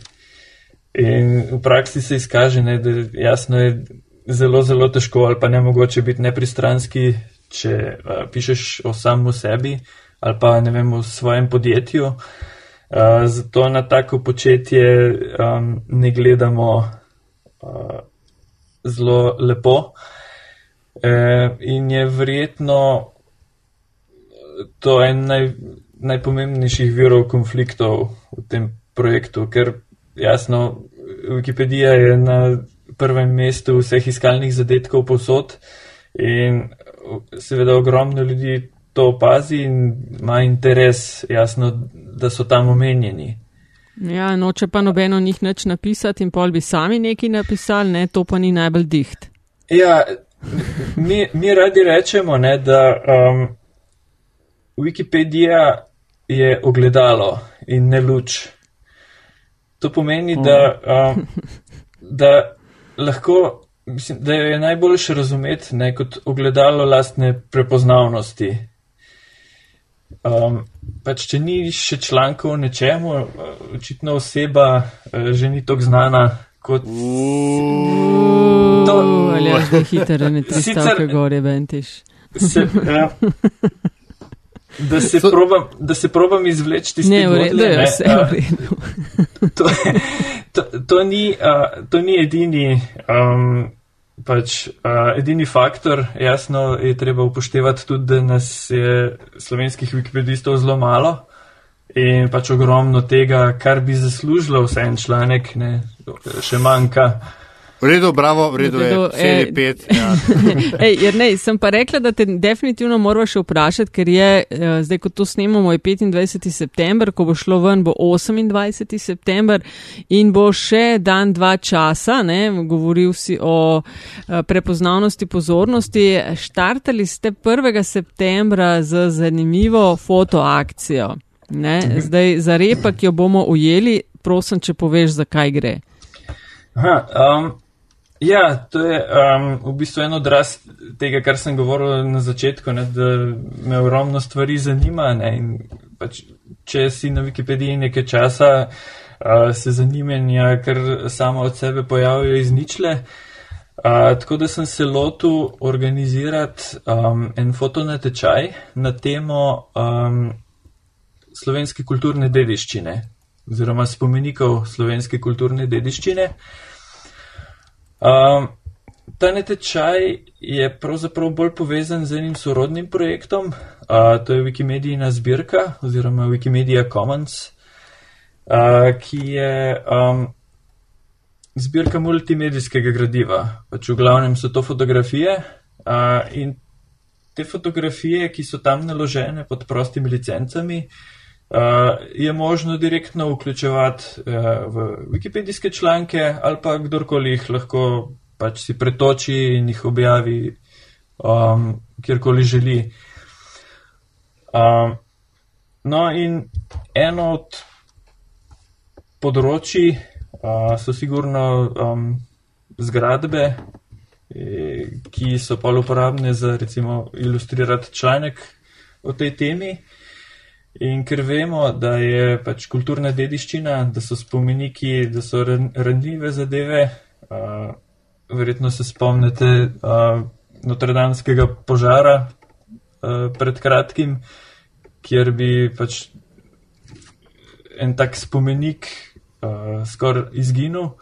In v praksi se izkaže, ne, da jasno je zelo, zelo težko ali pa ne mogoče biti nepristranski, če uh, pišeš o samem sebi ali pa ne vem, o svojem podjetju. Uh, zato na tako početje um, ne gledamo uh, zelo lepo. E, in je verjetno to en naj, najpomembnejših virov konfliktov v tem projektu, ker jasno, Wikipedija je na prvem mestu vseh iskalnih zadetkov povsod in seveda ogromno ljudi to opazi in ima interes, jasno, da so tam omenjeni. Ja, noče pa nobeno njih nič napisati in pol bi sami nekaj napisali, ne, to pa ni najbolj diht. Ja, mi, mi radi rečemo, ne, da um, Wikipedija je ogledalo in ne luč. To pomeni, da, um, da lahko, mislim, da jo je najboljše razumeti ne, kot ogledalo lastne prepoznavnosti. Um, pač, če ni še člankov o nečemu, očitno oseba že ni tako znana kot. To, ali je že hitro, ne tri stavke gore, ventiš. Se, ja. Da se, so, probam, da se probam izvleči iz tega, da je vse v redu. To, to, to, ni, uh, to ni edini, um, pač, uh, edini faktor. Jasno je treba upoštevati tudi, da nas je slovenskih wikipedistov zelo malo in pač ogromno tega, kar bi zaslužilo vse en članek, ne, še manjka. V redu, bravo, v redu, je 4-5. Ja. Jer ne, sem pa rekla, da te definitivno moraš vprašati, ker je uh, zdaj, ko to snemamo, je 25. september, ko bo šlo ven, bo 28. september in bo še dan, dva časa, ne, govoril si o uh, prepoznavnosti pozornosti. Štartali ste 1. septembra z zanimivo fotoakcijo. Ne? Mhm. Zdaj, za repa, ki jo bomo ujeli, prosim, če poveš, zakaj gre. Aha, um, Ja, to je um, v bistvu en odraz tega, kar sem govoril na začetku, ne, da me ogromno stvari zanima. Ne, pač, če si na Wikipediji nekaj časa, uh, se zanimanja kar samo od sebe pojavijo iz ničle. Uh, tako da sem se lotil organizirati um, en fotonatečaj na temo um, slovenske kulturne dediščine oziroma spomenikov slovenske kulturne dediščine. Um, ta netečaj je pravzaprav bolj povezan z enim sorodnim projektom, uh, to je Wikimedijina zbirka oziroma Wikimedia Commons, uh, ki je um, zbirka multimedijskega gradiva. Pač v glavnem so to fotografije uh, in te fotografije, ki so tam naložene pod prostimi licencami, Uh, je možno direktno vključevati uh, v wikipedijske članke ali pa kdorkoli jih lahko pač si pretoči in jih objavi um, kjerkoli želi. Um, no in eno od področji uh, so sigurno um, zgradbe, eh, ki so pa uporabne za recimo ilustrirati članek o tej temi. In ker vemo, da je pač kulturna dediščina, da so spomeniki, da so ranljive zadeve, uh, verjetno se spomnite uh, Notredanskega požara uh, pred kratkim, kjer bi pač en tak spomenik uh, skoraj izginil.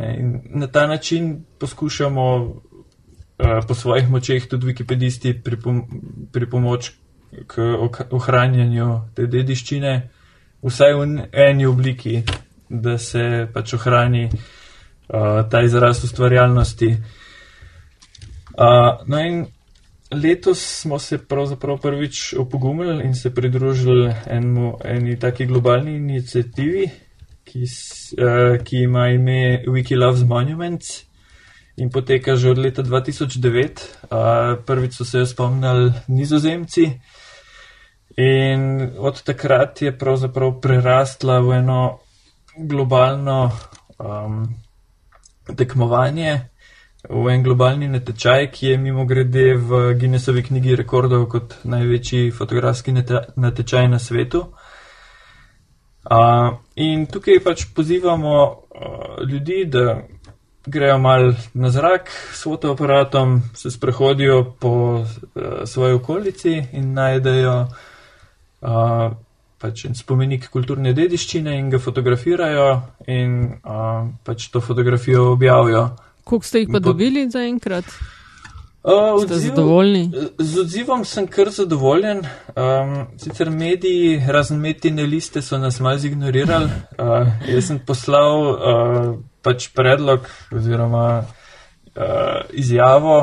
Ne, in na ta način poskušamo uh, po svojih močeh tudi wikipedisti pripom pripomoč k ohranjanju te dediščine, vsaj v eni obliki, da se pač ohrani uh, ta izraz ustvarjalnosti. Uh, no in letos smo se pravzaprav prvič opogumili in se pridružili enmu, eni taki globalni inicijativi, ki, uh, ki ima ime Wiki Loves Monuments. In poteka že od leta 2009. Uh, prvič so se jo spomnili nizozemci, uh, In od takrat je pravzaprav prerastla v eno globalno um, tekmovanje, v en globalni natečaj, ki je mimo grede v Guinnessovi knjigi rekordov kot največji fotografski natečaj na svetu. Uh, in tukaj pač pozivamo uh, ljudi, da grejo mal na zrak s fotoaparatom, se sprehodijo po uh, svoji okolici in najdejo uh, pač spomenik kulturne dediščine in ga fotografirajo in uh, pač to fotografijo objavijo. Koliko ste jih pa dobili za enkrat? Uh, ste odziv, zadovoljni? Z odzivom sem kar zadovoljen. Um, sicer mediji, razen metine liste, so nas malo zignorirali. Uh, jaz sem poslal uh, pač predlog oziroma uh, izjavo,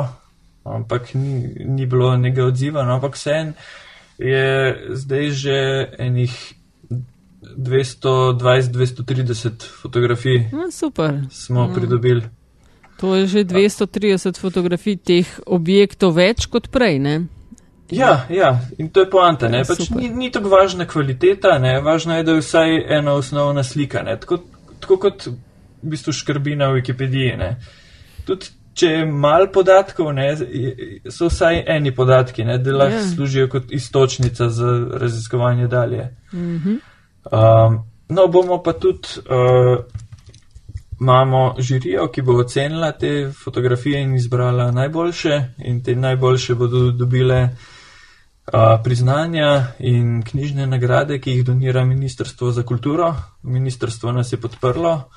ampak ni, ni bilo nekega odziva. No, ampak vseeno je zdaj že enih 220-230 fotografij. No, super. Smo no. pridobili. To je že 230 fotografij teh objektov več kot prej, ne? Ja, ja, in to je poanta, ne, Ja, pač super. ni, ni tako važna kvaliteta, ne, važno je, da je vsaj ena osnovna slika, ne, tako, tako kot v bistvu škrbi na Wikipediji, ne. Tudi če je mal podatkov, ne, so vsaj eni podatki, ne, da lahko Ja. služijo kot istočnica za raziskovanje dalje. Mhm. Um, no, bomo pa tudi, uh, imamo žirijo, ki bo ocenila te fotografije in izbrala najboljše, in te najboljše bodo dobile uh, priznanja in knjižne nagrade, ki jih donira Ministrstvo za kulturo. Ministrstvo nas je podprlo,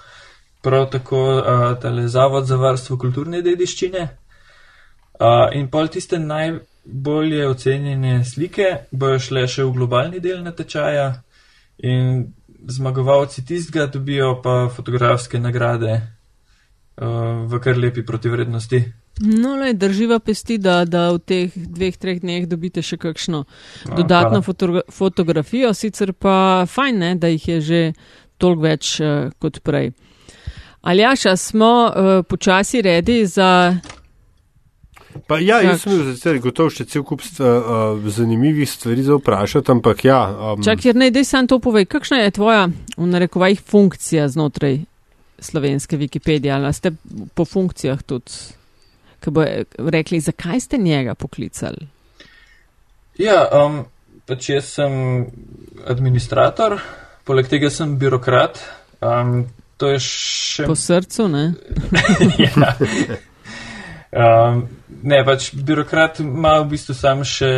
prav tako uh, Zavod za varstvo kulturne dediščine. Uh, in pol tiste najbolje ocenjene slike bojo šle še v globalni del natečaja, in zmagovalci tistega dobijo pa fotografske nagrade uh, v kar lepi protivrednosti. No, le, drživa pesti, da, da v teh dveh, treh dneh dobite še kakšno No, dodatno fotogra fotografijo, sicer pa fajn, ne, da jih je že toliko več uh, kot prej. Aljaša, smo uh, počasi redi za. Pa ja, jaz sem bil sicer gotov še cel kup st, uh, zanimivih stvari za vprašati, ampak ja. Um, Čak, jer ne, dej sam to povej, kakšna je tvoja, v narekovajih, funkcija znotraj slovenske Wikipedije, ali ste po funkcijah tudi, ki bo rekli, zakaj ste njega poklicali? Ja, um, pač jaz sem administrator, poleg tega sem birokrat. Um, to je še. Po srcu, ne? ja. um, ne, pač birokrat ima v bistvu sam še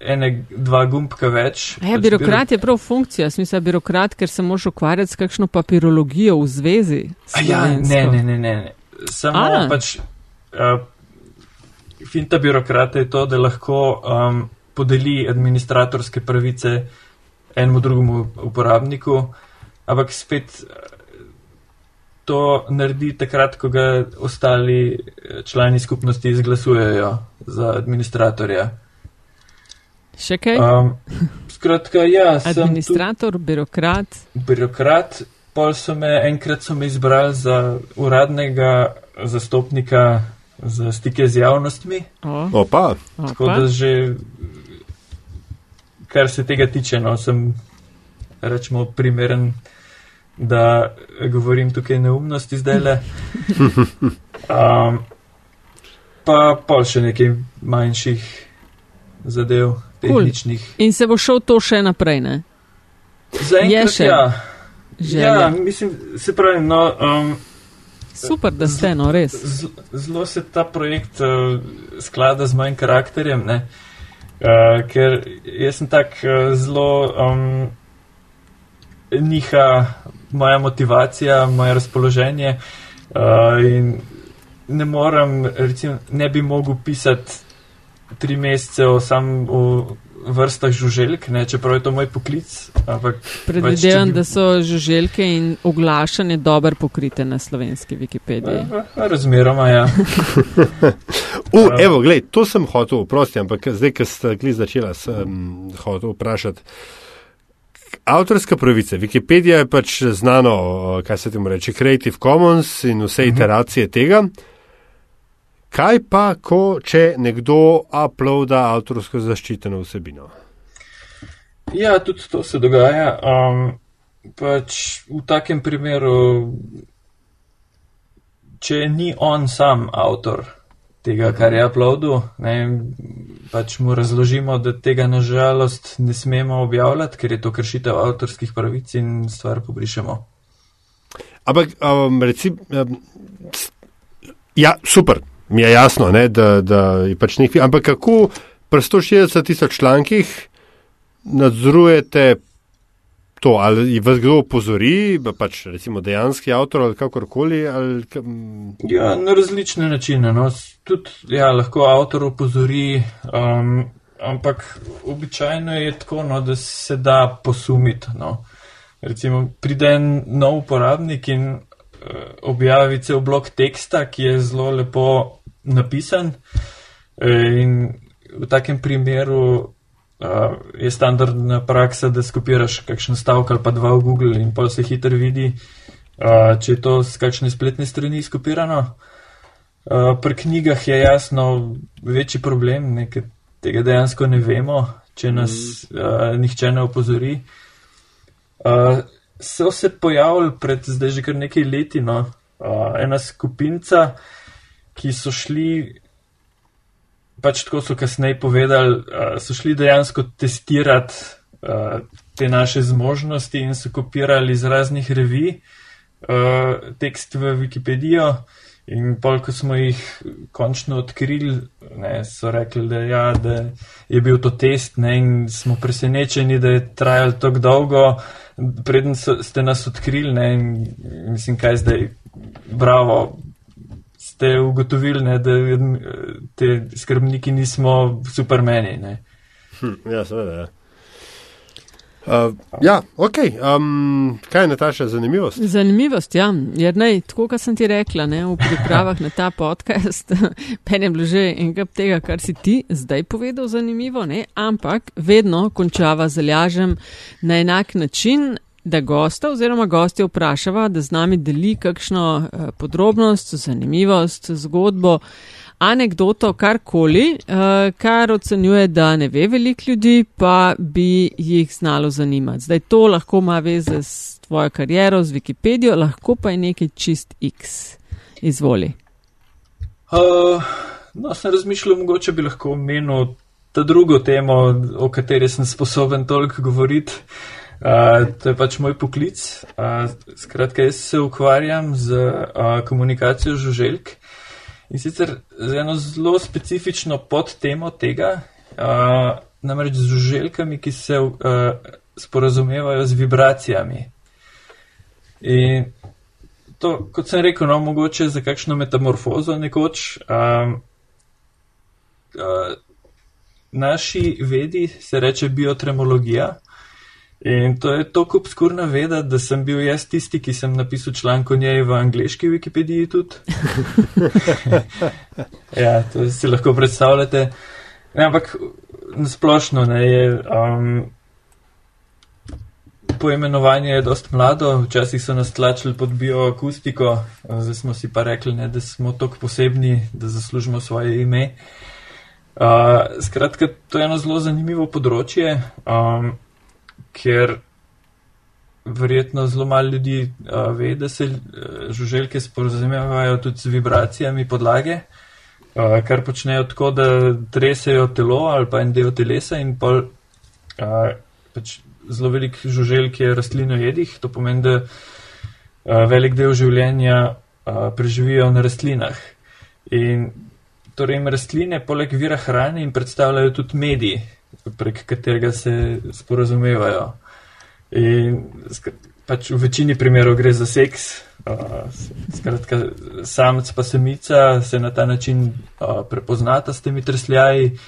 ene, dva gumbka več. A ja, pač birokrat je prav funkcija, smisel birokrat, ker se moraš ukvarjati s kakšno papirologijo v zvezi. A ja, ne, ne, ne, ne. Samo A. pač uh, finta birokrata je to, da lahko um, podeli administratorske pravice enemu drugemu uporabniku, ampak spet to naredi takrat, ko ga ostali eh, člani skupnosti izglasujejo za administratorja. Še kaj? Um, skratka, ja, sem tu Administrator, birokrat. birokrat, pol so me, enkrat so me izbrali za uradnega zastopnika za stike z javnostmi, O, Opa, tako da že, kar se tega tiče, no, sem, rečemo, primeren, da govorim tukaj neumnosti zdaj le. Um, pa pol še nekaj manjših zadev, Cool. tehničnih. In se bo šel to še naprej, ne? Zaenkrat, še ja. Želja. Ja, mislim, se pravi, no, um, Super, da ste, no res. zelo se ta projekt uh, sklada z mojim karakterjem, ne? Uh, ker jaz sem tak uh, zelo um, niha moja motivacija, moje razpoloženje uh, in ne morem, recimo, ne bi mogel pisati tri mesece o sam o vrstah žuželjk, ne, čeprav je to moj poklic, ampak Predvidevam, bi- da so žuželke in oglašanje dobro pokrite na slovenski Wikipediji. eh, razmeroma, ja. U, Ja. evo, gled, to sem hotel, prosti, ampak zdaj, ko ste začela, sem hotel vprašati. Avtorska pravica. Wikipedija je pač znano, kaj se temu reče, Creative Commons in vse Mhm. iteracije tega. Kaj pa, ko, če nekdo uploada avtorsko zaščiteno vsebino? Ja, tudi to se dogaja. Um, pač v takem primeru, če ni on sam avtor tega, kar je uploadil, ne, pač mu razložimo, da tega nažalost ne smemo objavljati, ker je to kršitev avtorskih pravic in stvar pobrišemo. Ampak, um, recimo, um, ja, super, mi je jasno, ne, da, da je pač nekaj. Ampak kako pri 160 tisoč člankih nadzorujete to, ali vas kdo opozori, pa pač recimo dejanski avtor ali kakorkoli? Ali, m, Ja, na različne načine. No. Tudi ja, lahko avtor opozori, um, ampak običajno je tako, no, da se da posumiti. No. Recimo, pride en nov uporabnik in uh, objavi cel blok teksta, ki je zelo lepo napisan. Eh, In v takem primeru uh, je standardna praksa, da skopiraš kakšen stavek ali pa dva v Google in pa se hitro vidi, uh, če je to z kakšne spletne strani skopirano. Uh, pri knjigah je jasno večji problem, nekaj tega dejansko ne vemo, če nas uh, nihče ne opozori. Uh, so se pojavili pred zdaj že kar nekaj leti, no, uh, ena skupinca, ki so šli, pač tako so kasneje povedali, uh, so šli dejansko testirati uh, te naše zmožnosti in so kopirali iz raznih revij uh, tekst v Wikipedijo. In pol, ko smo jih končno odkrili, ne, so rekli, da, ja, da je bil to test ne, in smo presenečeni, da je trajalo tako dolgo, preden so, ste nas odkrili ne, in mislim, kaj zdaj, bravo, ste ugotovili, ne, da te skrbniki nismo supermeni. Hm, ja, seveda. Ja. Uh, ja, ok. Um, kaj je Nataša, zanimivost? Zanimivost, ja. Jer naj, tako kot sem ti rekla, ne, v pripravah na ta podcast, pen je bilo že enkrat tega, kar si ti zdaj povedal zanimivo, ne, ampak vedno končava z lažem na enak način, da gosta oziroma gostje vprašava, da z nami deli kakšno uh, podrobnost, zanimivost, zgodbo anegdoto, karkoli, uh, kar ocenjuje, da ne ve veliko ljudi, pa bi jih znalo zanimati. Zdaj to lahko ima veze s tvojo kariero, z Wikipedijo, lahko pa je nekaj čist X. Izvoli. Uh, no, sem razmišljal, mogoče bi lahko omenil ta drugo temo, o kateri sem sposoben toliko govoriti. Uh, to je pač moj poklic. Uh, skratka, jaz se ukvarjam z uh, komunikacijo žuželjk. In sicer z eno zelo specifično podtemo tega, uh, namreč z žuželkami, ki se uh, sporazumevajo z vibracijami. In to, kot sem rekel, no, mogoče za kakšno metamorfozo nekoč. Um, uh, naši vedi se reče biotremologija. In to je tako obskurna veda, da sem bil jaz tisti, ki sem napisal članek o njej v angliški Wikipediji tudi. ja, to si lahko predstavljate. Ne, ampak nasplošno ne je. Um, Poimenovanje je dost mlado, včasih so nas tlačili pod bioakustiko, zdaj smo si pa rekli, ne, da smo tako posebni, da zaslužimo svoje ime. Uh, skratka, to je eno zelo zanimivo področje. Um, ker verjetno zelo malo ljudi uh, ve, da se uh, žuželke sporozumevajo tudi z vibracijami podlage, uh, kar počnejo tako, da tresejo telo ali pa en del telesa in pol uh, pač zelo velik žuželk je rastlino jedih, to pomeni, da uh, velik del življenja uh, preživijo na rastlinah. In torej jim rastline poleg vira hrane in predstavljajo tudi mediji prek katerega se sporazumevajo. In pač v večini primerov gre za seks. Uh, skratka, samec pa samica se na ta način uh, prepoznata s temi tresljaji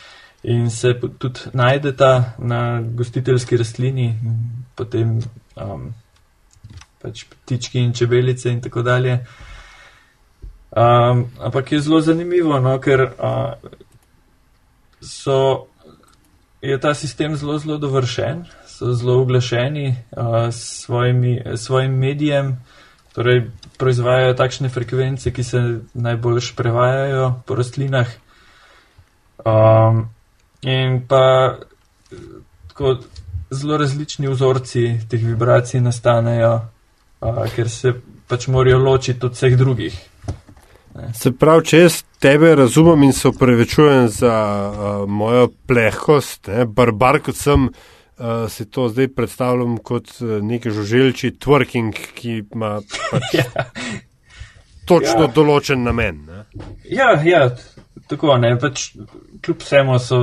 in se tudi najdeta na gostiteljski rastlini, potem um, pač ptički in čebelice in tako dalje. Um, ampak je zelo zanimivo, no, ker uh, so je ta sistem zelo, zelo dovršen, so zelo oglašeni uh, s svojimi, svojim medijem, torej proizvajajo takšne frekvence, ki se najbolj prevajajo po rastlinah. Um, in pa tako zelo različni vzorci teh vibracij nastanejo, uh, ker se pač morajo ločiti od vseh drugih. Se pravi, če jaz tebe razumem in se upravičujem za uh, mojo plehkost, ne, barbar kot sem, uh, si to zdaj predstavljam kot neki žuželči twerking, ki ima pač ja. točno ja. določen namen. Ne. Ja, ja, tako ne. Pač, kljub vsemu so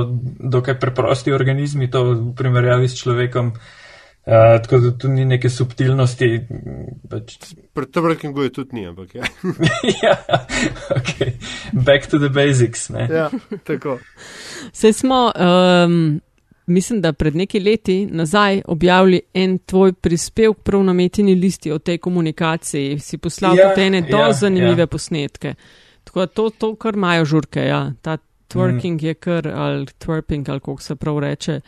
dokaj preprosti organizmi, to v primerjavi s človekom. Uh, tako da tu ni neke subtilnosti. Pač... Pri tvrkingu je tudi ni, ampak ja. ja, ok. Back to the basics. Ne? Ja, tako. Se smo, um, mislim, da pred nekaj leti nazaj objavili en tvoj prispevek prav na metini listi o tej komunikaciji. Si poslal ja, tudi ene do ja, zanimive ja. posnetke. Tako da to, to kar imajo žurke, ja. Ta twerking mm. je kar, ali twerping, ali kako se prav reče,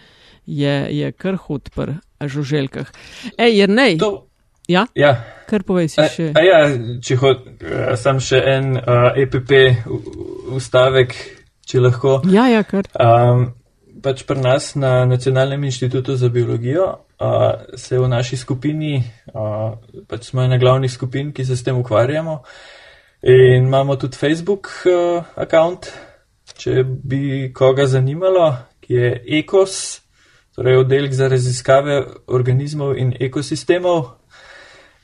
je, je kar hud pr žuželjkah. Ej, jer ne. Ja, Ja, kar povej si a, še. a ja če hod, a, sam še en uh, EPP u- ustavek, če lahko. Ja, ja, kar. Um, pač pri nas na Nacionalnem inštitutu za biologijo uh, se v naši skupini, uh, pač smo ena glavnih skupin, ki se s tem ukvarjamo. In imamo tudi Facebook uh, account, če bi koga zanimalo, ki je ECOS, torej oddelek za raziskave organizmov in ekosistemov.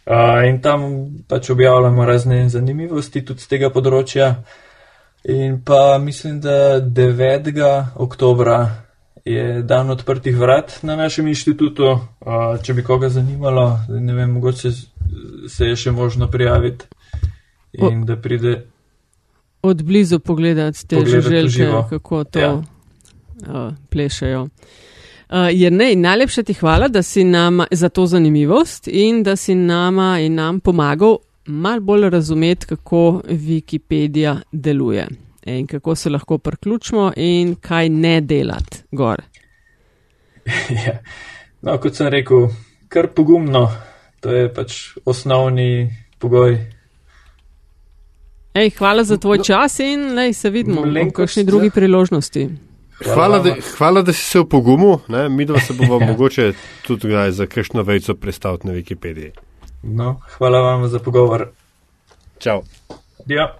Uh, in tam pač objavljamo razne zanimivosti tudi z tega področja. In pa mislim, da 9. oktobra je dan odprtih vrat na našem inštitutu. Uh, če bi koga zanimalo, ne vem, mogoče se je še možno prijaviti in da pride. Od blizu pogledati te žuželke, kako to Ja. uh, plešajo. Uh, Jernej, najlepša ti hvala, da si nam za to zanimivost in da si nama in nam pomagal mal bolj razumeti, kako Wikipedija deluje in kako se lahko priključimo in kaj ne delati gor. ja. No, kot sem rekel, kar pogumno, to je pač osnovni pogoj. Ej, hvala za tvoj čas in lej, se vidimo v kakšni drugi ja. priložnosti. Hvala, da, hvala, da si se opogumil, mi dva se bomo Ja. mogoče tudi kdaj za kakšno vejco predstaviti na Wikipediji. No, hvala vam za pogovor. Čau. Ja.